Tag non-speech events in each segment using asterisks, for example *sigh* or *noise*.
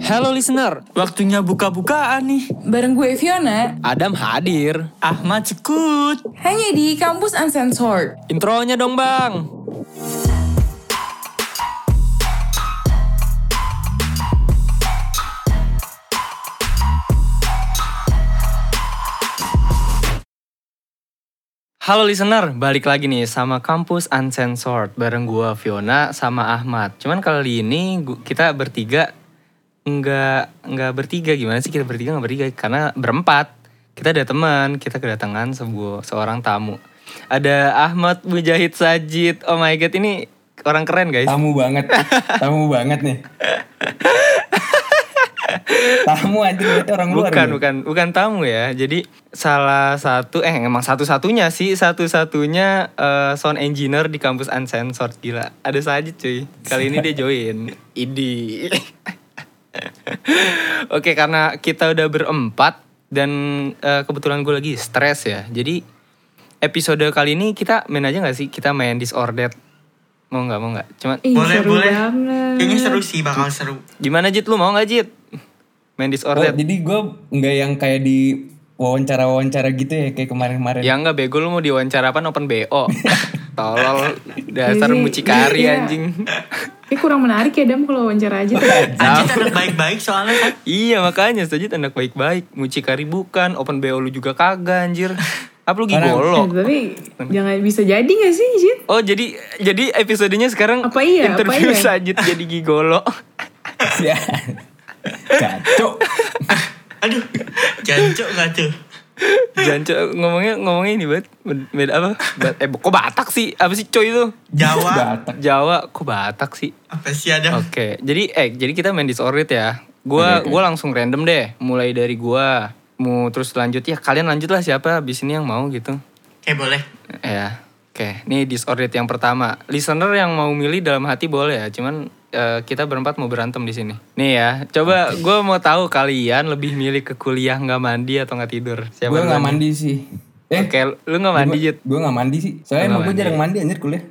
Hello listener, Waktunya buka-bukaan nih. Bareng gue Fiona, Adam hadir. Ahmad Cekut. hanya di Kampus Uncensored. Intronya dong bang. Halo listener, balik lagi nih sama Kampus Uncensored bareng gua Fiona sama Ahmad. Cuman kali ini kita bertiga nggak nggak bertiga. Gimana sih kita bertiga nggak bertiga? Karena berempat. Kita ada teman kita kedatangan sebuah seorang tamu. Ada Ahmad Mujahid Sajid. Oh my god ini orang keren guys. Tamu banget. *laughs* Tamu banget nih. Tamu anjir berarti orang luar. bukan nih. bukan. Bukan tamu ya. Jadi salah satu eh emang satu satunya sih. Satu satunya eh, sound engineer di kampus uncensored gila. Ada Sajid cuy. Kali ini dia join. *laughs* Idi *laughs* Oke karena kita udah berempat dan eh, kebetulan gue lagi stres ya. Jadi episode kali ini kita main aja nggak sih? Kita main disordered. Mau nggak mau nggak? Cuma Ih, Boleh, seru boleh. banget. Kayaknya seru sih, bakal seru. gimana Jit? Lu mau nggak Jit? Main Oh, disordered? jadi gue nggak yang kayak di wawancara-wawancara gitu ya kayak kemarin-kemarin. ya nggak bego lu mau diwawancara apa open BO? *laughs* Tolol dasar mucikari iya. anjing. Kayak kurang menarik ya Dam kalau wawancara aja tuh. *laughs* Anjir anak baik-baik soalnya kan. iya makanya Sajid anak baik-baik. Mucikari bukan, open BO lu juga kagak anjir. Apa lu gigolo? Eh, tapi jangan bisa jadi gak sih Jit? Oh jadi jadi episodenya sekarang Apa iya, apa interview iya? Sajid jadi gigolo. *laughs* *laughs* Ya. Kacau. Aduh, jancok gak tuh? Janco ngomongnya ngomongnya ini banget beda apa? Ba- eh kok Batak sih? Apa sih coy itu? Jawa. Batak. Jawa kok Batak sih? Apa sih ada? Oke, jadi eh jadi kita main disordered ya. Gua Oke, oke. gua langsung random deh, mulai dari gua mau terus lanjut ya kalian lanjut lah siapa abis ini yang mau gitu. Oke, boleh. Ya, oke. Ini disordered yang pertama. Listener yang mau milih dalam hati boleh ya. Cuman eh, kita berempat mau berantem di sini. Nih ya, coba gue mau tahu kalian lebih milih ke kuliah nggak mandi atau nggak tidur? Siapa Gue nggak mandi sih. Eh, Oke, lu nggak mandi Jit? Gue nggak mandi sih. Soalnya emang nggak gue jarang mandi anjir kuliah.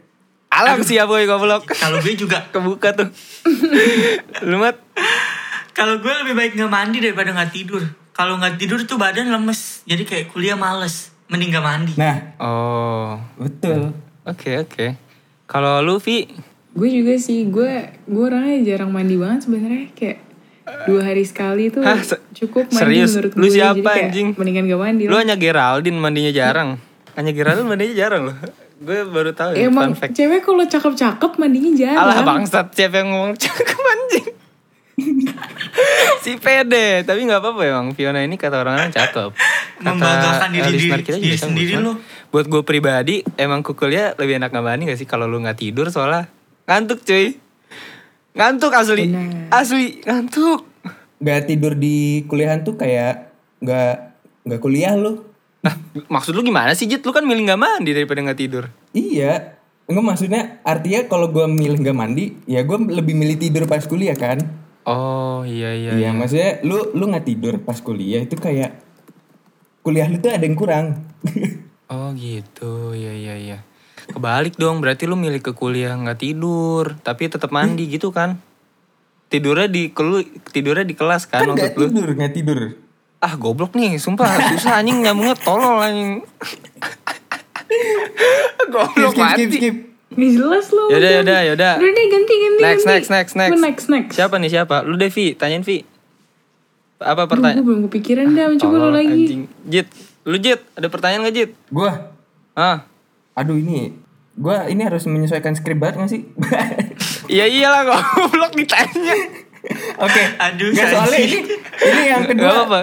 Alam sih ya boy goblok. *laughs* Kalau gue juga. Kebuka tuh. *laughs* lu mat? Kalau gue lebih baik nggak mandi daripada nggak tidur. Kalau nggak tidur tuh badan lemes. Jadi kayak kuliah males. Mending nggak mandi. Nah, Oh, betul. oke oke. Kalau lu Vi, Gue juga sih, gue gue orangnya jarang mandi banget sebenarnya kayak dua hari sekali tuh Hah, se- cukup mandi serius? menurut Lu gue. siapa, Jadi kayak anjing? Mendingan gak mandi lu lah. hanya Geraldine mandinya jarang. Hanya Geraldine mandinya jarang loh. *laughs* Gue baru tahu ya, Emang fun fact. cewek kalau cakep-cakep mandinya jarang. Alah bangsat siapa yang ngomong cakep anjing *laughs* Si pede Tapi gak apa-apa emang Fiona ini kata orang-orang cakep Kata, Membanggakan diri- kita diri juga cakep. sendiri lu. Buat gue pribadi Emang kukulnya lebih enak gak mandi gak sih Kalau lu gak tidur soalnya Ngantuk cuy Ngantuk asli Benar. Asli ngantuk Gak tidur di kuliahan tuh kayak nggak nggak kuliah lu. Nah maksud lu gimana sih Jit Lu kan milih gak mandi daripada gak tidur Iya. Enggak maksudnya artinya kalau gue milih nggak mandi, ya gue lebih milih tidur pas kuliah kan. Oh iya iya, Iya, maksudnya lu lu nggak tidur pas kuliah itu kayak kuliah lu tuh ada yang kurang. *laughs* Oh gitu, iya iya iya. Kebalik dong, berarti lu milih ke kuliah nggak tidur, tapi tetap mandi gitu kan? Tidurnya di kelu, tidurnya di kelas kan, kan nggak lu? tidur, nggak tidur. Ah goblok nih, sumpah susah anjing nyambungnya tolol anjing. *laughs* goblok Skip, skip, skip, skip. Gak jelas loh. Yaudah udah. yaudah yaudah. Udah deh ganti ganti Next ganti. next next next. Gue next next. Siapa nih siapa? Lu deh Vi, tanyain Vi. Apa Gue pertanyaan? belum kepikiran dah, coba lu lagi. anjing. Jit, lu Jit, ada pertanyaan gak Jit? Gua, Ah, aduh ini, gua ini harus menyesuaikan skrip banget gak sih? *laughs* iya iyalah goblok ditanya. Oke. Aduh, Nggak, soalnya ini, ini yang kedua. Gak apa-apa.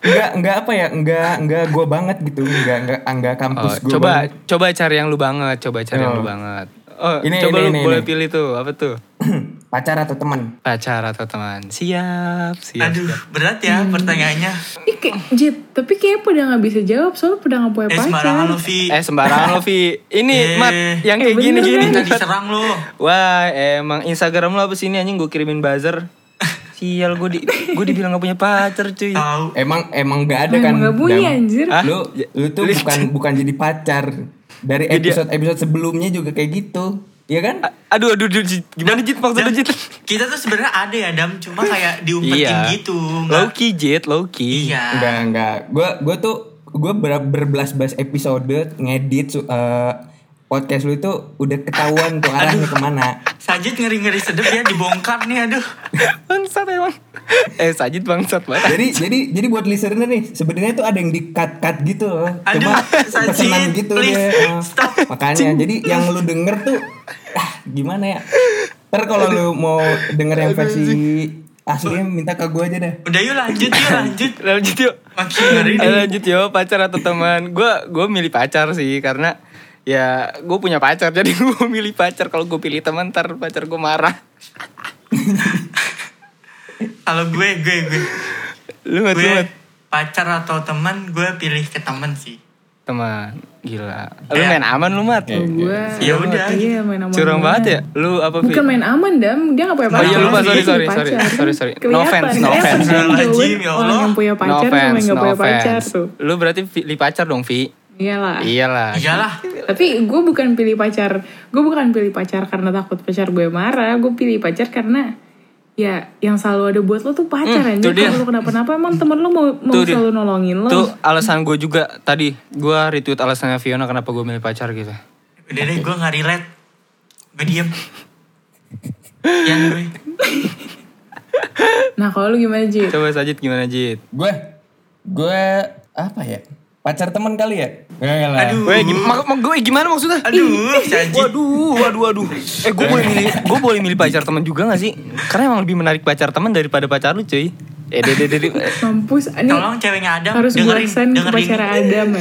Enggak, enggak apa ya, enggak, enggak gua banget gitu, enggak, enggak, enggak Oh, kampus gua coba banget. coba cari yang lu banget, coba cari yang Oh. lu banget. Oh, Ini, coba ini, lu ini, boleh ini. pilih tuh, apa tuh? *clears throat* Pacar atau teman? Pacar atau teman? Siap, siap. Aduh, siap. berat ya pertanyaannya. Ih, kayak, Jit, tapi kayaknya pada gak bisa jawab soalnya pada gak punya Eh, sembarangan pacar. lu, Vi. Eh sembarangan lo Vi. Ini Eh. Mat, yang Eh, kayak bener gini-gini. Kita Mat. diserang lu. Wah, emang Instagram lu apa sih ini anjing gue kirimin buzzer. *laughs* Sial gue di gue dibilang gak punya pacar cuy. Tahu. Emang emang enggak ada Emang kan? nggak punya, Dam? anjir. Hah? Lu lu tuh bukan bukan jadi pacar. Dari episode episode sebelumnya juga kayak gitu. Iya kan? Aduh, aduh, aduh, gimana Jit maksudnya Jit? Kita tuh sebenarnya ada ya Dam, cuma kayak *laughs* diumpetin Iya. gitu. Low Nggak, key Jit, low key. iya. Enggak, enggak. Gue gue tuh gue ber, berbelas-belas episode ngedit eh, podcast lu itu udah ketahuan tuh arahnya ke mana. Sajid ngeri-ngeri sedep ya dibongkar nih aduh. Bangsat emang. Eh, Sajid bangsat banget. Jadi jadi jadi buat listener nih sebenarnya tuh ada yang di cut cut gitu loh. Aduh, Cuma Sajid, pesanan gitu please, deh. Oh, stop. Makanya jadi yang lu denger tuh ah gimana ya? Ntar kalau lu mau denger yang versi aslinya minta ke gue aja deh. Udah yuk lanjut yuk lanjut. Lanjut yuk. Makin ngeri nih. lanjut yo pacar atau teman. Gue gue milih pacar sih karena ya gue punya pacar jadi *laughs* gue milih pacar. Kalau gue pilih teman ntar pacar gue marah. Kalau gue gue gue Lu nggak gue tuh pacar atau teman gue pilih ke teman sih. teman gila. Lu Ya. main aman lu mat. Kalau gue Ya udah. Iya main aman Curang banget ya. Lu apa Vi? Bukan main aman dam, dia gak punya Oh pacar. iya, lupa, sorry, sorry, sorry, sorry, sorry. No offense, no offense. Ya Orang yang punya pacar sama yang gak punya pacar tuh. Lu berarti pilih pacar dong Vi? Iyalah. Iyalah. Iyalah. Tapi gue bukan pilih pacar, gue bukan pilih pacar karena takut pacar gue marah. Gue pilih pacar karena ya yang selalu ada buat lo tuh pacar Hmm, aja. dia. Kalau lo kenapa-napa emang temen lo mau mau Tuh dia. selalu nolongin lo. Tuh alasan gue juga tadi. Gue retweet alasannya Fiona kenapa gue milih pacar gitu. Udah deh gue gak relate. Gue diem. *laughs* Gue. Nah kalau lu gimana Ji? Coba Sajid gimana Jid? Gue gue apa ya? Pacar teman kali ya? Enggak lah. Aduh. Weh, gim- mak- mak- gue gimana maksudnya? Aduh. Waduh, waduh, waduh. Eh, gue boleh milih, gue boleh milih pacar teman juga gak sih? Karena emang lebih menarik pacar teman daripada pacar lu, cuy. Eh, deh, deh, deh. Mampus, ini Tolong ceweknya Adam harus gue dengerin, send ke dengerin. pacar Adam ya.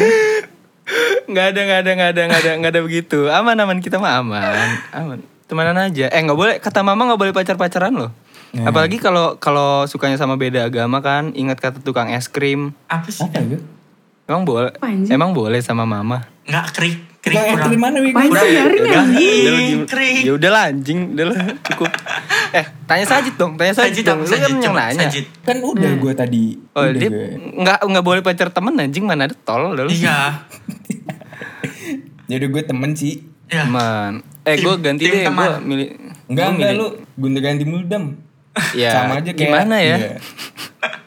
Nggak ada, nggak ada, nggak ada, nggak ada, nggak ada begitu. Aman, aman kita mah aman, aman. Temenan aja. Eh, nggak boleh. Kata mama nggak boleh pacar-pacaran loh. Apalagi kalau kalau sukanya sama beda agama kan. Ingat kata tukang es krim. Apa sih? Apa itu? Emang boleh? Apa anjing? Emang boleh sama mama? Nggak krik. Krik es kurang. krim mana Wi? Apaan sih garing Udah, anjing? udah. Krik. Ya udah lah anjing, udah lah cukup. Eh, tanya Sajid dong, tanya Sajid, Sajid dong. apa Lu kan Sajid? yang nanya. Sajid. Kan udah gue tadi. Oh, udah dia gue. nggak nggak boleh pacar temen anjing mana ada tol udah lu. Iya. *laughs* Jadi gue temen sih. Ya. Man. Eh, gue ganti tim deh, teman. gue milih. Enggak enggak lu gonta ganti mulu dam. Ya, Sama aja kayak gimana ya? *laughs*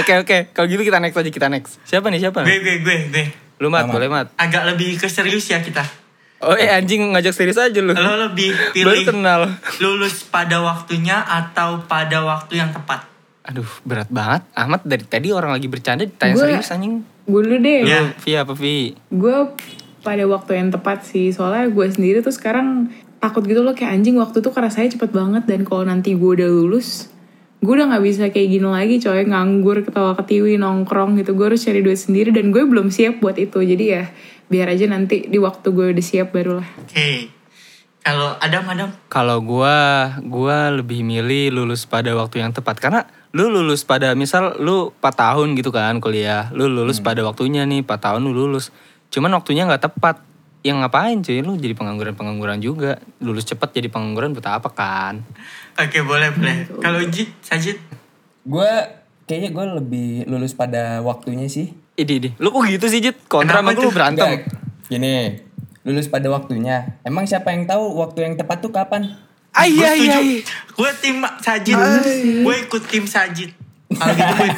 Oke oke, kalau gitu kita next aja kita next. Siapa nih siapa? Gue gue gue gue. Lu mat, boleh mat. Agak lebih ke serius ya kita. Oh eh anjing ngajak serius aja lu. Lo lebih Baru pilih kenal. lulus pada waktunya atau pada waktu yang tepat. Aduh berat banget. Ahmad dari tadi orang lagi bercanda ditanya Gua- serius anjing. Gue dulu deh. Ya. Vi apa Vi? Gue pada waktu yang tepat sih. Soalnya gue sendiri tuh sekarang takut gitu loh kayak anjing waktu tuh saya cepet banget dan kalau nanti gue udah lulus gue udah nggak bisa kayak gini lagi coy nganggur ketawa ketiwi nongkrong gitu gue harus cari duit sendiri dan gue belum siap buat itu jadi ya biar aja nanti di waktu gue udah siap barulah Oke. Kalau Adam Adam. Kalau gua gua lebih milih lulus pada waktu yang tepat karena lu lulus pada misal lu 4 tahun gitu kan kuliah. Lu lulus pada waktunya nih 4 tahun lu lulus. Cuman waktunya nggak tepat. Yang ngapain cuy lu jadi pengangguran-pengangguran juga. Lulus cepat jadi pengangguran buat apa kan? Oke boleh boleh. Kalau Jit, Sajid. Gue kayaknya gue lebih lulus pada waktunya sih. Idi idi. Lu kok gitu sih Jit? Kontra sama lu berantem. Enggak, Gini, lulus pada waktunya. Emang siapa yang tahu waktu yang tepat tuh kapan? Ah Gue iya setuju. iya. iya. Gue tim Sajid. Gue ikut tim Sajid. Kalau gitu gue.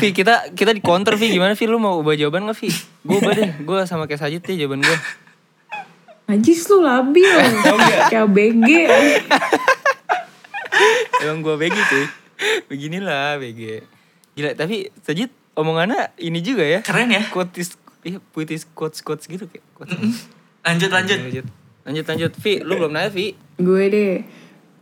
Vi kita kita di counter Vi gimana Vi lu mau ubah jawaban gak Vi? Gue ubah deh. Gue sama kayak Sajid deh jawaban gue. Najis lu labil *laughs* kayak BG Emang gue BG cuy. Beginilah BG. Gila tapi Sajid omongannya ini juga ya. Keren ya. Quotes iya puitis quotes quotes gitu kayak. Quotes. Lanjut lanjut. Lanjut. Lanjut lanjut Vi, lu belum nanya Vi. gue deh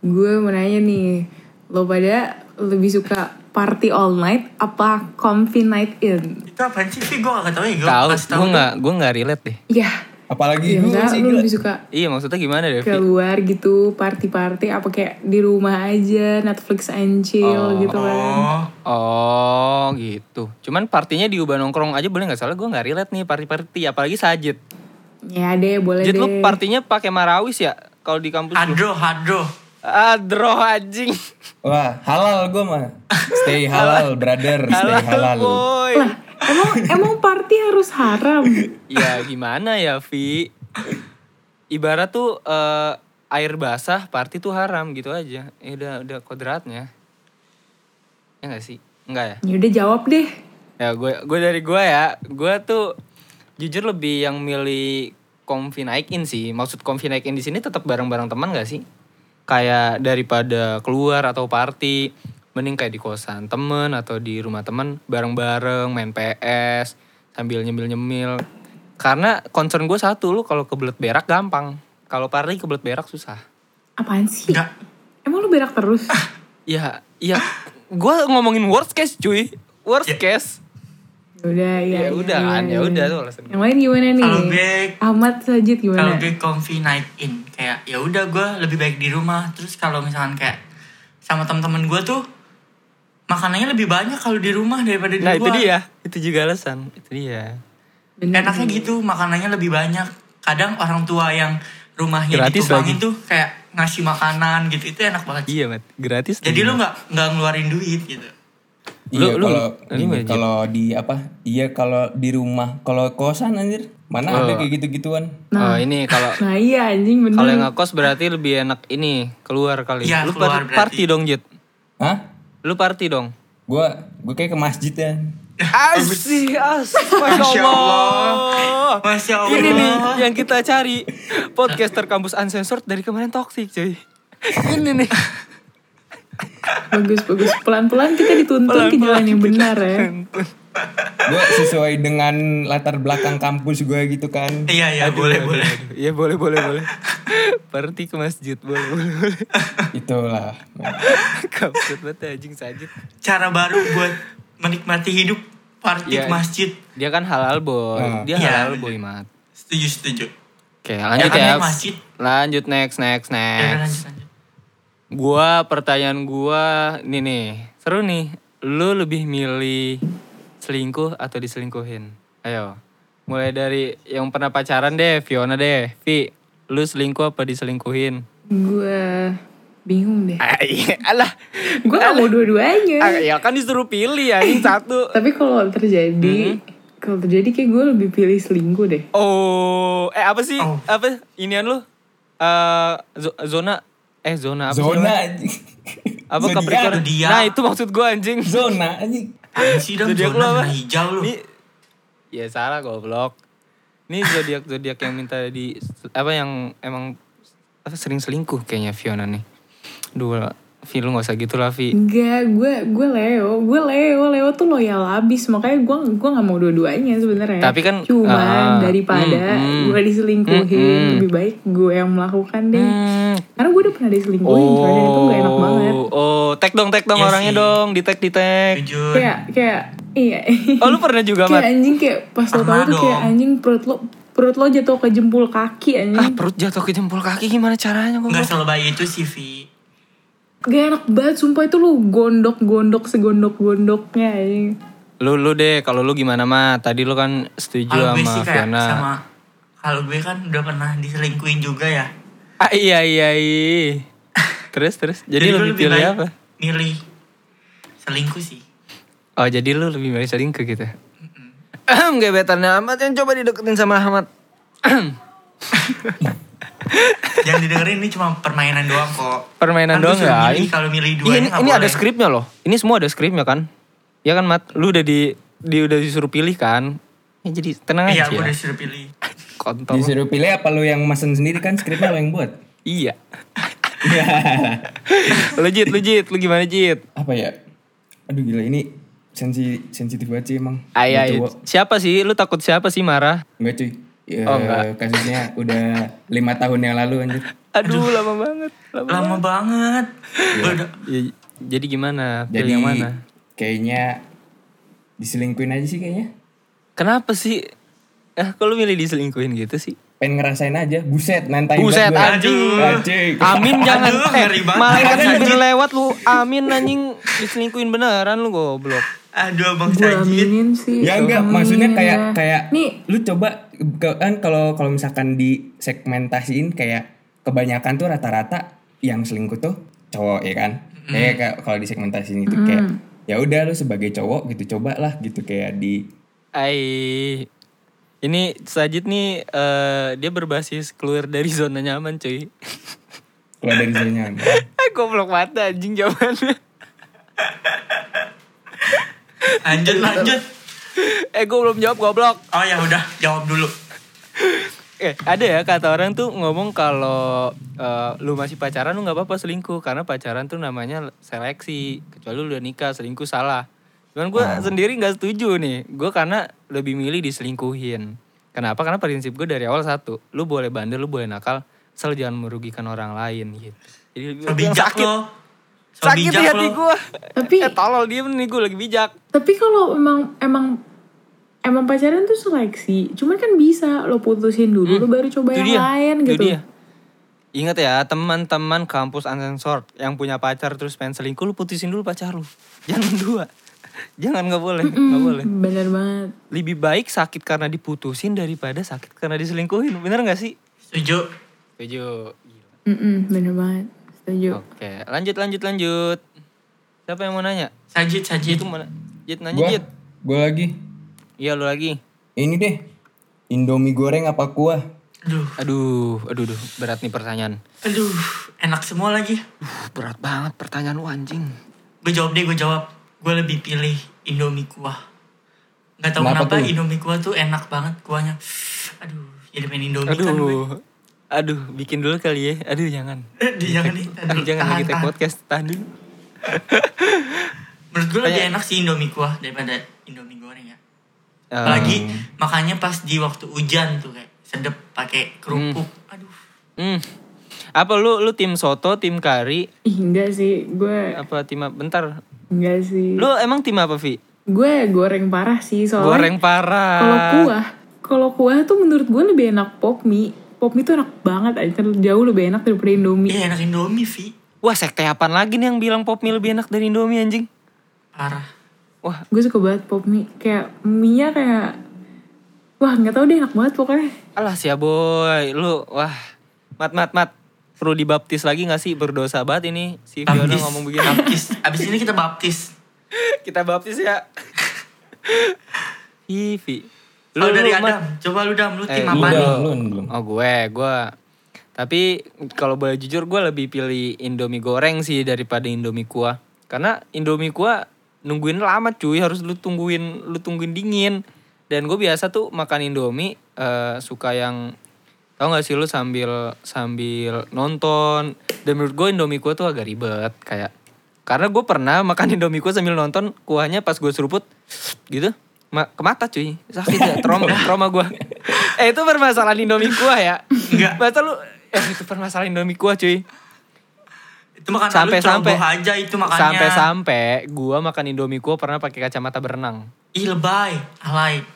gue mau nanya nih lo pada lebih suka party all night apa comfy night in Itu apaan sih? Gue gak tau ya. Gue tahu gue nggak relate deh. ya Apalagi ya gue sih gila. lebih suka Iya maksudnya gimana deh keluar gitu party-party apa kayak di rumah aja Netflix and chill gitu kan Oh. Oh gitu. Cuman partinya diubah nongkrong aja boleh nggak salah gue nggak relate nih party-party apalagi Sajid. ya deh boleh Jid deh lu partinya pakai marawis ya kalau di kampus lu? Hadro, hadro. Adro anjing. Wah, halal gue mah. Stay *laughs* halal, brother. Stay halal. boy. lah emang emang party harus haram *laughs* Ya gimana ya Vi? ibarat tuh eh, air basah party tuh haram gitu aja. Ya udah udah kodratnya. Ya gak sih? Enggak ya? Ya udah jawab deh. Ya gue gue dari gue ya, gue tuh jujur lebih yang milih konfi naik in sih. Maksud konfi naik in di sini tetap bareng-bareng teman gak sih? Kayak daripada keluar atau party, mending kayak di kosan temen atau di rumah temen bareng-bareng main PS sambil nyemil-nyemil. Karena concern gue satu lu kalau kebelet berak gampang. Kalau party kebelet berak susah. Apaan sih? Enggak. Emang lu berak terus? Ya, ya gue ngomongin worst case cuy. Worst Ya. case. Udah Ya ya. udah kan, ya udah tuh alasan. Yang lain gimana nih? Kalau gue Ahmad Sajid kalau gimana? gue comfy night in kayak ya udah gue lebih baik di rumah terus kalau misalkan kayak sama teman-teman gue tuh makanannya lebih banyak kalau di rumah daripada di Nah luar itu dia, itu juga alasan. Itu dia. Bener, enaknya bener. gitu makanannya lebih banyak kadang orang tua yang rumahnya Gratis ditumpangin lagi. tuh kayak ngasih makanan gitu itu enak banget Iya, Mat. Gratis. jadi tuh. lu nggak nggak ngeluarin duit gitu Iya kalau kalau di apa? Iya kalau di rumah, kalau kosan anjir. Mana ada Oh. kayak gitu-gituan? Oh, ini kalau *laughs* Nah iya anjing bener. kalau yang ngekos berarti lebih enak ini keluar kali. Iya, lu keluar par- berarti. party dong, Jit. Hah? Lu party dong. Gua gua kayak ke masjid ya. Asih, as. *laughs* Masya Masya Allah. Masya Allah. Ini nih yang kita cari. Podcaster kampus uncensored dari kemarin toxic, cuy. Ini nih. *laughs* Bagus bagus. Pelan-pelan kita dituntun ke jalan yang benar ya. Gua sesuai dengan latar belakang kampus gua gitu kan. iya iya boleh boleh Iya, boleh, boleh, boleh. Party ke masjid, boleh, boleh, boleh. Itulah. Kampus banget anjing sajid. cara baru buat menikmati hidup party Iya. ke masjid Dia kan halal, boy. Ah. Dia Iya, halal, bener. boy, Mat. setuju setuju Oke, lanjut kan ya. masjid. Lanjut next, next, ya next. lanjut lanjut Gua pertanyaan gua ini nih, seru nih. Lu lebih milih selingkuh atau diselingkuhin? Ayo. Mulai dari yang pernah pacaran deh, Fiona deh. Vi, lu selingkuh apa diselingkuhin? Gue bingung deh. Ah, iya, alah. Gue gak mau dua-duanya. Ah, ya kan disuruh pilih ya, ini satu. *laughs* Tapi kalau terjadi, Mm-hmm. kalau terjadi kayak gue lebih pilih selingkuh deh. Oh, eh apa sih? Oh. Apa inian lu? Eh zo- zona eh zona apa Zona anjing. Apa Zodiak. Capricorn? Zodiak. Nah, itu maksud gua anjing. Zona anjing. Sih dong Zodiak zona apa? hijau lu Ini ya salah goblok. Ini zodiak zodiak yang minta di apa yang emang apa sering selingkuh kayaknya Fiona nih. Duh, Vi lu gak usah gitu lah Vi. Enggak, gue gue Leo, gue Leo, Leo tuh loyal abis, makanya gue gue nggak mau dua-duanya sebenarnya. Tapi kan, cuman ah, daripada mm, mm. gue diselingkuhin, Mm, mm. lebih baik gue yang melakukan deh. Hmm. Karena gue udah pernah diselingkuhin, coy, dan itu gak enak banget. Oh, tag dong, tag dong Iya orangnya sih. dong, di tag di tag. jujur Kayak kayak iya. Oh, lu pernah juga, kayak anjing kayak pas lo tau tuh kayak anjing perut lo perut lo jatuh ke jempol kaki Ah, anjing. perut jatuh ke jempol kaki gimana caranya nggak goblok? selebay itu sih Vi Gak enak banget, sumpah itu lu gondok-gondok segondok-gondoknya anjing. Lu lu deh, kalau lu gimana mah? Tadi lu kan setuju kalau gue sama sih kayak Fiona. sama kalau gue kan udah pernah diselingkuhin juga ya Ah iya iya iya. terus terus. *laughs* Jadi, gue lebih pilih baik apa? milih selingkuh sih Oh jadi lu lebih milih selingkuh gitu. Ahem, *clears throat* gebetan Ahmad yang coba dideketin sama Ahmad. *clears throat* Jangan didengerin ini cuma permainan doang kok. Permainan Kan doang ya. milih, kalau milih dua Iya, ini, nggak ini ada skripnya loh. Ini semua ada skripnya kan? Ya kan Mat? Lu udah di, di udah disuruh pilih kan? Ya jadi tenang Iya, aja. aku udah suruh pilih. Kontol. Disuruh pilih apa lu yang mesen sendiri kan skripnya lu yang buat. Iya. *laughs* lu Jit, lu Jit, lu gimana Jit? apa ya? Aduh gila ini sensi sensitif banget sih emang. Ayo, Buat ayo. cowok. Siapa sih? Lu takut siapa sih marah? Enggak cuy. Ya, Oh, enggak. kasusnya udah lima tahun yang lalu anjir. Aduh, lama banget. Lama. Lama banget. Gua udah Ya, jadi gimana? Pilih Jadi yang mana? kayaknya diselingkuin aja sih kayaknya. Kenapa sih? Eh, kok lu milih diselingkuhin gitu sih? Pengen ngerasain aja. Buset, nantain Buset, banget anjing. Anjing. Amin *laughs* jangan. Aduh, eh, banget. malaikat Anjing. sambil lewat lu. Amin anjing diselingkuhin beneran lu goblok. Aduh Bang Sajid. sih. Ya enggak, Amin maksudnya kayak ya. kayak Nih, lu coba kan kalau kalau misalkan di segmentasiin kayak kebanyakan tuh rata-rata yang selingkuh tuh cowok ya kan. Kayak kayak kalau di segmentasiin itu kayak ya udah lu sebagai cowok gitu coba lah gitu kayak di Ai Ini Sajid nih eh, dia berbasis keluar dari zona nyaman cuy. Keluar dari zona nyaman. Ah, *laughs* Goblok mata anjing jawabannya. *laughs* Lanjut lanjut. eh gue belum jawab goblok. Oh ya udah jawab dulu. *laughs* Eh ada ya kata orang tuh ngomong kalau eh, lu masih pacaran lu nggak apa-apa selingkuh karena pacaran tuh namanya seleksi kecuali lu udah nikah selingkuh salah. Cuman gue sendiri nggak setuju nih. Gue karena lebih milih diselingkuhin. Kenapa? Karena prinsip gue dari awal satu, lu boleh bandel, lu boleh nakal, asal jangan merugikan orang lain gitu. Jadi bijak sakit, lo. So sakit bijak di hati lo. gue. Tapi Eh tolol diem nih gue lagi bijak. tapi kalau emang emang emang pacaran tuh seleksi, cuman kan bisa lo putusin dulu, lo baru coba Itu yang dia, lain itu gitu. dia. Ingat ya teman-teman kampus unsensor yang punya pacar terus pengen selingkuh lu putusin dulu pacar lu. *laughs* Jangan dua. Jangan nggak boleh, nggak boleh. Bener banget. Lebih baik sakit karena diputusin daripada sakit karena diselingkuhin. Bener nggak sih? Setuju. Setuju. Mm-mm, bener banget. Setuju. Oke, lanjut lanjut lanjut. Siapa yang mau nanya? Sajid sajid. Itu mana? Jit nanya Gua, Jit. gua lagi. Iya lu lagi. Ini deh. Indomie goreng apa kuah? Aduh, Aduh, aduh, aduh, berat nih pertanyaan. aduh, enak semua lagi. Uh, berat banget pertanyaan lu anjing. Gue jawab deh, gue jawab. Gue lebih pilih Indomie kuah. Gak tau Kenapa kenapa, tuh? Indomie kuah tuh enak banget kuahnya. Aduh, jadi pengen Indomie kan gue. Aduh, aduh, bikin dulu kali ya. Aduh, jangan. Di jangan nih, dulu. jangan Tahan, lagi take tahan. podcast tahan dulu. Menurut gue lebih enak sih Indomie kuah daripada Indomie goreng ya. Eh, Apalagi makanya pas di waktu hujan tuh kayak sedep pakai kerupuk. Aduh. Hmm. Apa lu lu tim soto, tim kari, Ih, enggak sih, gue apa tim apa? bentar. enggak sih. Lu emang tim apa, Vi? Gue goreng parah sih soalnya. Goreng parah. Kalau kuah, kalau kuah tuh menurut gue lebih enak pop mie. Pop mie tuh enak banget aja, jauh lebih enak daripada Indomie. Iya enak Indomie, Vi. Wah, sekte apaan lagi nih yang bilang pop mie lebih enak dari Indomie anjing? Parah. Wah, Gue suka banget pop mie, kayak mie-nya kayak wah nggak tahu deh enak banget pokoknya. alah sia boy, lu wah. Mat mat mat. Perlu dibaptis lagi gak sih berdosa banget ini si Fiona Baptis. ngomong begini. Baptis. Abis ini kita baptis. *laughs* Kita baptis ya. *laughs* Ih, Lu, dari Mat. Adam. Coba lu Dam, lu Eh, tim lu Lu apa nih? belum. Oh gue, gue. Tapi kalau boleh jujur gue lebih pilih Indomie goreng sih daripada Indomie kuah. Karena Indomie kuah nungguin lama cuy, harus lu tungguin lu tungguin dingin. Dan gue biasa tuh makan Indomie eh, suka yang tau gak sih lu sambil sambil nonton. Dan menurut gue Indomie kuah tuh agak ribet kayak karena gue pernah makan *laughs* Indomie kuah sambil nonton kuahnya pas gue seruput gitu ma ke mata cuy. Sakit ya trauma trauma gue eh itu permasalahan Indomie kuah ya. Enggak. masa lu eh itu permasalahan Indomie kuah cuy. Itu makan sampai lu sampai aja itu makannya. sampai sampai gue makan Indomie kuah pernah pakai kacamata berenang. Ih lebay, alay.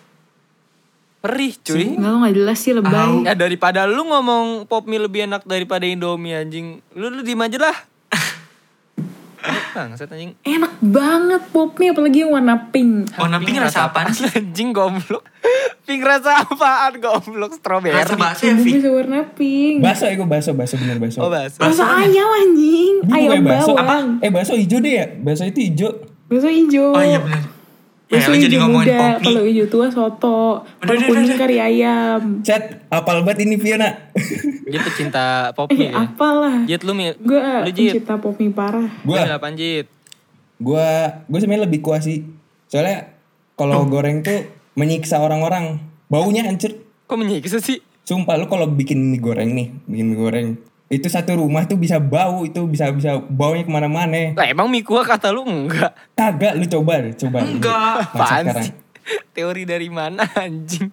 perih cuy. Enggak lo nggak jelas sih lebay. ya daripada lu ngomong pop mie lebih enak daripada Indomie anjing. Lu lu diem aja lah Bangsat anjing Enak banget pop mie apalagi yang warna pink. Warna pink rasa apaan sih? Anjing goblok. Pink rasa apaan goblok? Strawberry. Rasa bakso ya, bisa warna pink. Baso ya gue baso, baso bener baso. Oh, bakso. Rasa ayam anjing, ayam bawang. Eh baso hijau deh ya? Baso itu hijau. Bakso hijau. Oh iya bener. Ya, Bakso lu jadi ngomongin muda, pop mie. kalau hijau tua soto. Udah, Kalau udah, kuning udah. kari ayam. Chat, apal banget ini Fiona. Dia pecinta *laughs* pop Eh ya. apalah. Jit lu mi. Gue Lu Jit. pencinta pop mie parah. Gue Gua, apaan Jit? gua, gua sebenarnya lebih kuah sih. Soalnya kalau goreng tuh menyiksa orang-orang. Baunya hancur. Kok menyiksa sih? Sumpah lu kalau bikin mie goreng nih, bikin mie goreng. Itu satu rumah tuh bisa bau, itu bisa bisa baunya ke mana-mana. Lah emang mie kuah kata lu enggak. Kagak, lu coba coba. Enggak. Apaan sih? Teori dari mana anjing?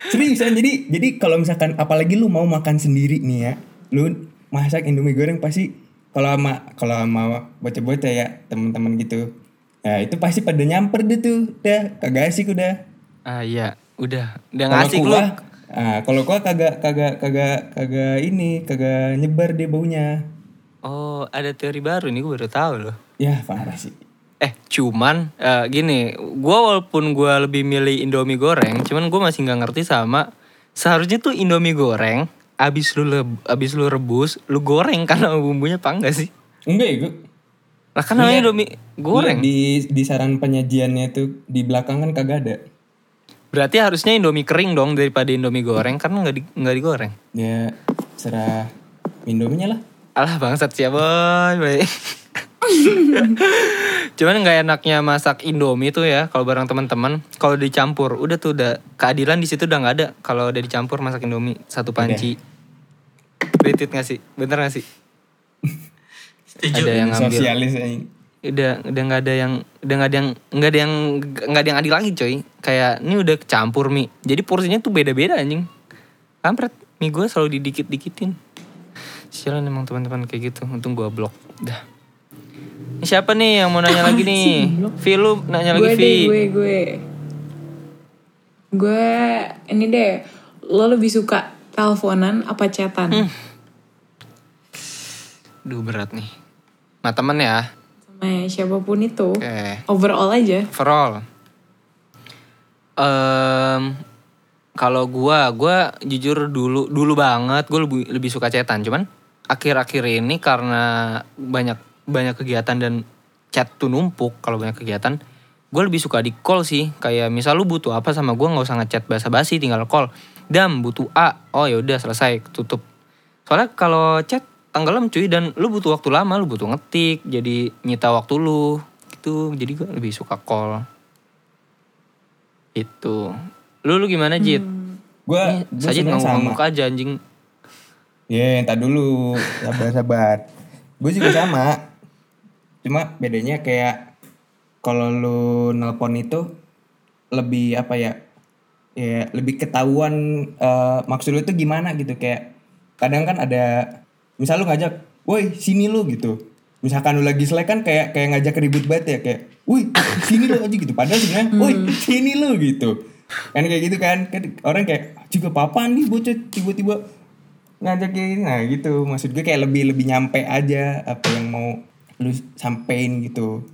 Seriusan jadi jadi kalau misalkan apalagi lu mau makan sendiri nih ya, lu masak indomie goreng pasti kalau sama kalau sama bocah-bocah ya teman-teman gitu, ya itu pasti pada nyamper deh tuh, udah kagak asik udah. Ah iya, udah. Udah ngasih lu. Kuah, ah kalau kuah kagak kagak kagak kagak ini kagak nyebar deh baunya. Oh, ada teori baru nih gue baru tahu loh. Ya parah sih. Eh, cuman eh, gini, gua walaupun gua lebih milih Indomie goreng, cuman gua masih nggak ngerti sama seharusnya tuh Indomie goreng abis lu abis lu rebus, lu goreng karena bumbunya apa enggak sih? Enggak ya gue. Lah kan namanya Iya. Indomie goreng. Di di saran penyajiannya tuh di belakang kan kagak ada. Berarti harusnya Indomie kering dong daripada Indomie goreng karena nggak di, nggak digoreng. Ya serah Indominya lah. Alah bangsat sih ya boy. *laughs* Cuman nggak enaknya masak Indomie tuh ya kalau bareng teman-teman kalau dicampur udah tuh udah keadilan di situ udah nggak ada kalau udah dicampur masak Indomie satu panci. Retweet gak sih? Bener gak sih? *laughs* Ada yang ngambil. Sosialis aja. Udah udah nggak ada yang udah nggak ada yang nggak ada yang nggak ada yang adil lagi coy. Kayak ini udah campur mie. Jadi porsinya tuh beda-beda anjing. Kampret mie gue selalu didikit-dikitin. Sialan emang teman-teman kayak gitu. Untung gue blok. Dah. Ini siapa nih yang mau nanya lagi nih? Vi lu nanya lagi gue Vi. gue gue gue ini deh lo lebih suka teleponan apa chatan Hmm. Duh berat nih. Nah temen ya. Sama siapa pun itu Oke. overall aja Overall. Em kalau gua, gua jujur dulu dulu banget gue lebih lebih suka chatan. Cuman akhir-akhir ini karena banyak banyak kegiatan dan chat tuh numpuk kalau banyak kegiatan, gue lebih suka di call sih. Kayak misal lu butuh apa sama gua nggak usah ngechat basa-basi, tinggal call. Dam butuh A, oh ya udah selesai tutup. Soalnya kalau chat tenggelam cuy dan lu butuh waktu lama, lu butuh ngetik, jadi nyita waktu lu gitu. Jadi gue lebih suka call. Itu. Lu lu gimana Jit? Ini gue sama. ngamuk aja anjing. Ya, entar dulu. Sabar-sabar. gue juga sama. Cuma bedanya kayak kalau lu nelpon itu lebih apa ya? Ya, lebih ketahuan eh, maksud lu itu gimana gitu kayak kadang kan ada misal lu ngajak, "Woi, sini lu" gitu. Misalkan lu lagi selek kan kayak kayak ngajak ribut banget ya kayak, "Woi, sini lu aja gitu." Padahal sebenarnya, "Woi, sini lu" gitu. Kan kayak gitu kan. Kan orang kayak juga papaan nih bocah tiba-tiba ngajak kayak gini nah gitu maksud gue kayak lebih lebih nyampe aja apa yang mau lu sampein gitu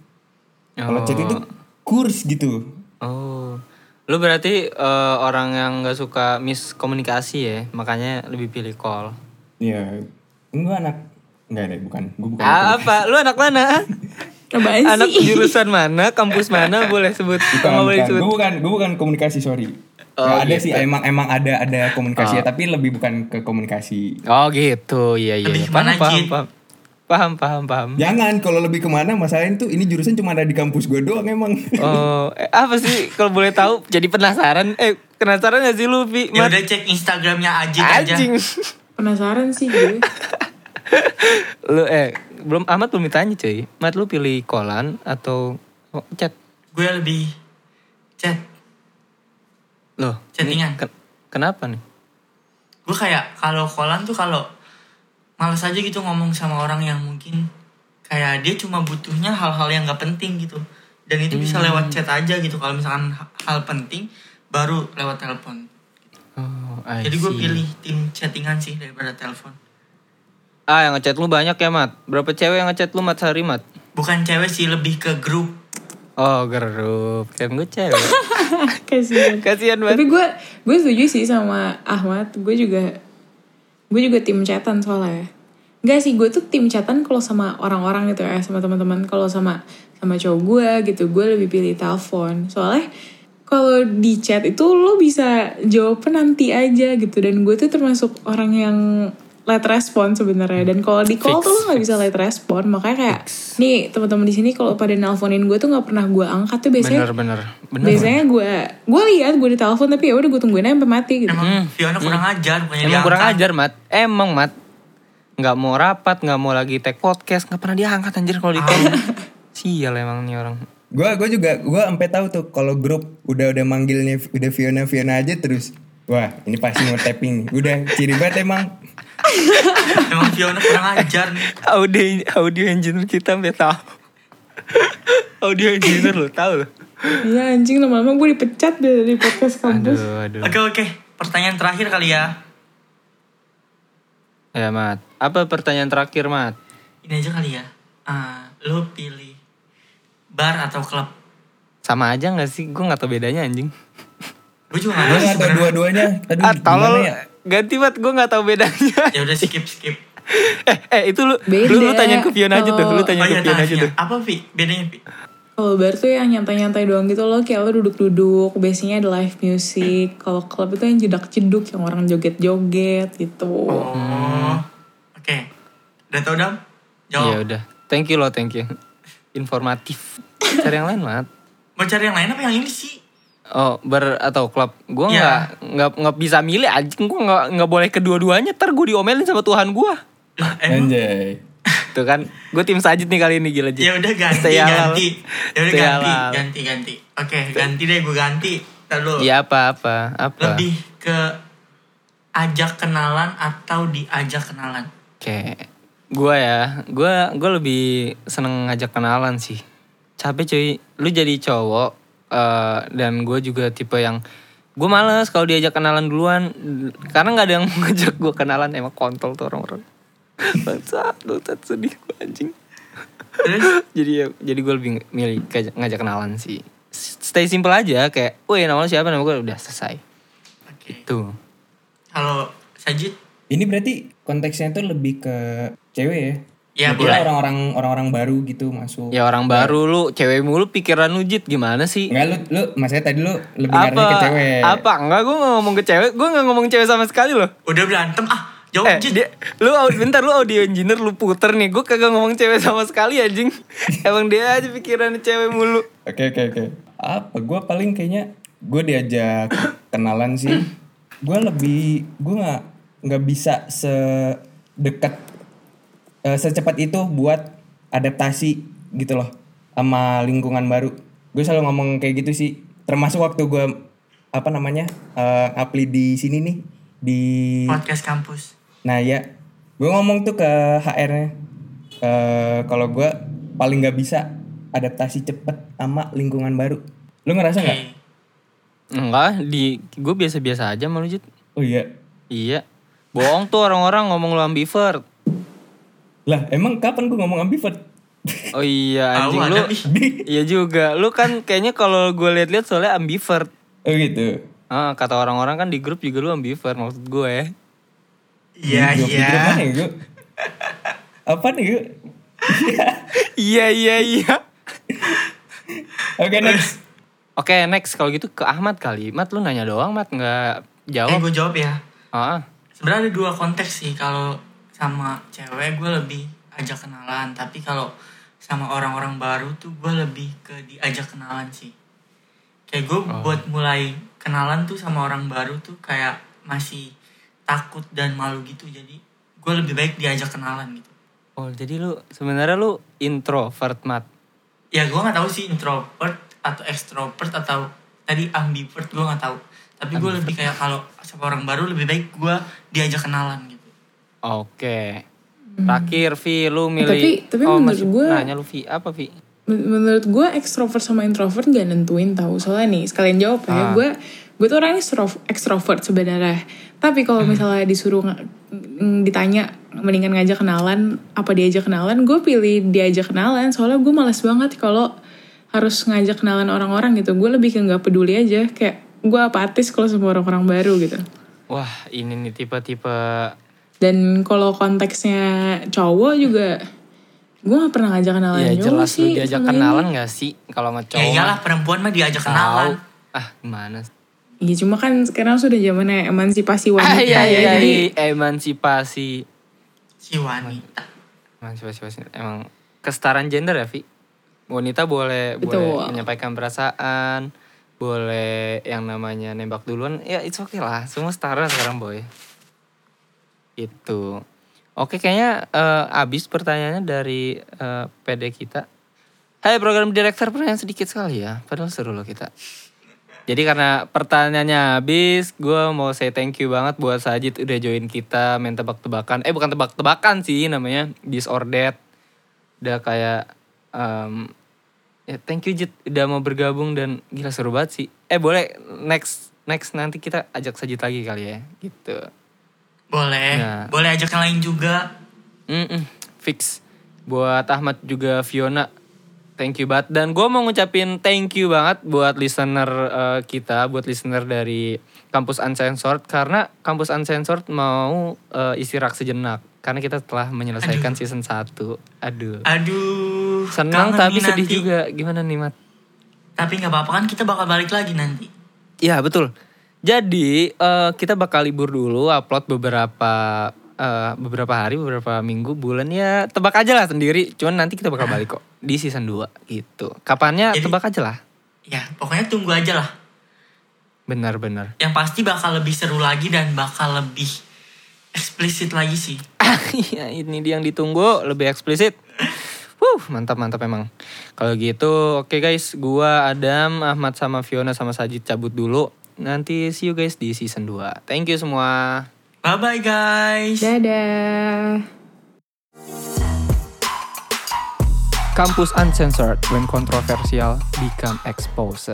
kalau chat itu kurs gitu Oh. Lu berarti eh, orang yang nggak suka miskomunikasi ya, makanya lebih pilih call. ya gue anak enggak deh bukan gue bukan Ah, apa? Lu anak mana? apaan anak sih jurusan mana? Kampus mana? *laughs* Boleh sebut? bukan, Nggak boleh bukan. sebut. gue bukan gue bukan komunikasi sorry Oh, ada gitu. sih emang emang ada ada komunikasi ya, tapi lebih bukan ke komunikasi Oh gitu, iya iya. Lebih Paham, ke mana, paham, Jit? paham. Paham, paham, paham. jangan kalau lebih ke mana masalahnya tuh ini jurusan cuma ada di kampus gue doang emang Oh, eh, apa sih kalau boleh tahu? Jadi penasaran? Eh, penasaran gak sih lu, Vi? Ya udah cek Instagramnya Ajit aja. Anjing. penasaran sih gue *laughs* *laughs* lu eh belum amat belum ditanya cuy. Mat lu pilih kolan atau oh, chat? Gue lebih chat. Loh, Chattingan. ken- kenapa nih? Gue kayak kalau kolan tuh kalau males aja gitu ngomong sama orang yang mungkin kayak dia cuma butuhnya hal-hal yang gak penting gitu. Dan itu bisa Hmm. lewat chat aja gitu. Kalau misalkan ha- hal penting baru lewat telepon. Oh, I Jadi gue pilih tim chattingan sih daripada telepon. Ah, yang ngechat lu banyak ya, Mat? Berapa cewek yang ngechat lu, Mat, sehari, Mat? Bukan cewek sih lebih ke grup. Oh, grup. Kan gue cewek. *laughs* kasihan Kasihan banget. tapi gue gue setuju sih sama Ahmad gue juga gue juga tim chatan soalnya Enggak sih gue tuh tim chatan kalau sama orang-orang gitu ya sama teman-teman kalau sama sama cowok gue gitu gue lebih pilih telepon soalnya kalau di chat itu lo bisa jawab nanti aja gitu dan gue tuh termasuk orang yang late respon sebenarnya dan kalau di call Fix, tuh lo nggak bisa late respon makanya kayak nih teman-teman di sini kalau pada nelponin gue tuh nggak pernah gue angkat tuh biasanya Bener, bener. Bener. Biasanya gue gue lihat gue ditelepon tapi ya udah gue tungguin aja sampai mati gitu. Emang Fiona kurang ajar, Hmm. Emang kurang diangkat. ajar, Mat. Emang, Mat. Nggak mau rapat, nggak mau lagi take podcast, nggak pernah diangkat anjir kalau di call. *laughs* Sial emang nih orang. gue gue juga gue sampai tahu tuh kalau grup udah udah manggilnya udah Fiona Fiona aja terus wah ini pasti mau tapping udah ciri banget emang Emang Fiona kurang ajar nih. Audio audio engineer kita sampai tahu. audio engineer lo tahu lo. Iya anjing lama-lama gue dipecat deh dari podcast kampus. Aduh, aduh. Oke oke, pertanyaan terakhir kali ya. Ya, Mat. Apa pertanyaan terakhir, Mat? Ini aja kali ya. Ah, lo pilih bar atau klub? Sama aja gak sih? Gue gak tau bedanya anjing. Gue juga gak tahu sebenarnya. dua-duanya aduh ah, tolol. ya Ganti, Mat. Gue gak tau bedanya. *laughs* Ya udah skip skip. *laughs* eh, eh itu lu, Beda. lu, lu tanyain ke Fiona aja tuh. Lu tanya Oh ke iya Fiona aja tanya. tuh. Apa Vi? Bedanya Vi? Kalau bar tuh yang nyantai-nyantai doang gitu loh, kayak lo duduk-duduk, biasanya ada live music. Kalau klub itu yang jedak-jeduk, yang orang joget-joget gitu. Oh. Oke. Udah tau dam? Iya Jawab. udah. Thank you loh, thank you. Informatif. Cari yang lain, Mat. Mau cari yang lain apa yang ini sih? Oh, ber atau klub. Gue Iya. nggak nggak nggak bisa milih anjing. Gue nggak nggak boleh kedua-duanya. Ntar gue diomelin sama Tuhan gue. Anjay. Tuh kan, gue tim sajid nih kali ini gila. Ya udah ganti, Stay ganti. Ya udah ganti, ganti, ganti. Oke, ganti deh gue ganti. Dulu. Iya apa apa apa. Lebih ke ajak kenalan atau diajak kenalan. Oke, gue ya, gue gue lebih seneng ngajak kenalan sih. Capek cuy, lu jadi cowok eh, dan gue juga tipe yang gue males kalau diajak kenalan duluan karena nggak ada yang mau *laughs* ngajak gue kenalan emang kontol tuh orang-orang. *laughs* Bangsat, bangsat sedih gue anjing. *laughs* Jadi ya, jadi gue lebih milih ngajak, ngajak kenalan sih. Stay simple aja kayak, woi nama lu siapa nama gue udah selesai. Oke. Tuh. Kalau Sajid Ini berarti konteksnya tuh lebih ke cewek ya? Ya, Gua boleh. orang-orang orang-orang baru gitu masuk. Ya orang baru lu, cewek mulu pikiran lu Jit gimana sih? Enggak lu lu maksudnya tadi lu lebih apa ke cewek. apa enggak gue nggak ngomong ke cewek gue nggak ngomong cewek sama sekali loh udah berantem ah jawab eh dia, lu bentar lu audio engineer lu puter nih gue kagak ngomong cewek sama sekali anjing *laughs* emang dia aja pikiran cewek mulu Oke oke oke. Apa? Gue paling kayaknya gue diajak kenalan sih. *clears throat* Gue lebih gue nggak nggak bisa sedekat eh, secepat itu buat adaptasi gitu loh sama lingkungan baru. Gue selalu ngomong kayak gitu sih. Termasuk waktu gue apa namanya eh apply di sini nih di podcast kampus. Nah ya, gue ngomong tuh ke HR-nya, eh kalau gue paling nggak bisa adaptasi cepet sama lingkungan baru. Lu ngerasa nggak? Enggak di gue biasa-biasa aja malu Jit Oh iya. iya bohong tuh orang-orang ngomong lu ambivert Lah emang kapan gue ngomong ambivert? oh iya anjing lu iya juga lu kan kayaknya kalau gue lihat-lihat soalnya ambivert oh gitu. ah, kata orang-orang kan di grup juga lu ambivert maksud gue ya Iya iya. ya gue? Apa nih gue? iya iya iya Oke next. Oke next kalau gitu ke Ahmad kali Mat lu nanya doang Mat nggak Eh jawab gue jawab ya. ah Sebenarnya ada dua konteks sih kalau sama cewek gue lebih ajak kenalan, tapi kalau sama orang-orang baru tuh gue lebih ke diajak kenalan sih. Kayak gue Oh. buat mulai kenalan tuh sama orang baru tuh kayak masih takut dan malu gitu, jadi gue lebih baik diajak kenalan gitu. Oh jadi lu sebenarnya lu introvert mat. Ya gue nggak tahu sih introvert atau extrovert atau tadi ambivert gue nggak tahu. Tapi gue lebih kayak kalau sama orang baru lebih baik gue diajak kenalan gitu. Oke. Terakhir Vi lu milih. Tapi- tapi oh, menurut gua- Nanya lu Vi apa Vi? Men- menurut gue ekstrovert sama introvert gak nentuin tahu soalnya nih sekalian jawab ya Ah. gue gue tuh orangnya ekstrovert sebenarnya tapi kalau misalnya disuruh ditanya mendingan ngajak kenalan apa diajak kenalan gue pilih diajak kenalan soalnya gue males banget kalau harus ngajak kenalan orang-orang gitu gue lebih ke nggak peduli aja kayak gue apatis kalau sama orang-orang baru gitu Wah ini nih tipe-tipe. Dan kalau konteksnya cowok juga gue gak pernah ngajak kenalan Ya juga jelas lu sih diajak ini. kenalan gak sih kalau sama Ya cowok? iyalah mah perempuan mah diajak tahu. kenalan. Ah gimana? sih? Iya cuma kan sekarang sudah zamannya emansipasi Ah wanita iya ya iya jadi iya. emansipasi. Si wanita. Emansipasi emansipasi. emang kesetaraan gender ya Vi? Wanita boleh Betul. boleh menyampaikan perasaan, boleh yang namanya nembak duluan. Ya it's okay lah, semua setara sekarang boy. Itu. Oke kayaknya eh, abis pertanyaannya dari eh, PD kita. Hai program director pertanyaan sedikit sekali ya, padahal seru loh kita. Jadi karena pertanyaannya habis, gue mau say thank you banget buat Sajid udah join kita main tebak-tebakan. Eh bukan tebak-tebakan sih namanya, disordered. Udah kayak, em, ya thank you Jit udah mau bergabung dan gila seru banget sih. Eh boleh next next nanti kita ajak Sajid lagi kali ya, gitu. Boleh. Nah. Boleh ajak yang lain juga. Mm-mm, fix. Buat Ahmad juga Fiona, thank you banget. Dan gue mau ngucapin thank you banget buat listener eh, kita, buat listener dari Kampus Uncensored. Karena Kampus Uncensored mau eh, istirahat sejenak. karena kita telah menyelesaikan season 1. Aduh. Aduh. Senang kangen tapi sedih nanti. juga. Gimana nih, Mat? Tapi nggak apa-apa kan kita bakal balik lagi nanti. Ya betul. Jadi eh, kita bakal libur dulu, upload beberapa eh, beberapa hari, beberapa minggu, bulan ya tebak aja lah sendiri. Cuman nanti kita bakal balik kok di season 2 gitu. Kapannya Jadi- tebak aja lah. Ya pokoknya tunggu aja lah. Benar-benar. Yang pasti bakal lebih seru lagi dan bakal lebih eksplisit lagi sih. *laughs* Iya ini dia yang ditunggu lebih eksplisit. Wuh mantap mantap emang. Kalau gitu oke guys, gua Adam, Ahmad sama Fiona sama Sajid cabut dulu. Nanti see you guys di season 2. Thank you semua. Bye bye guys. Dadah. Kampus Uncensored when controversial become exposed.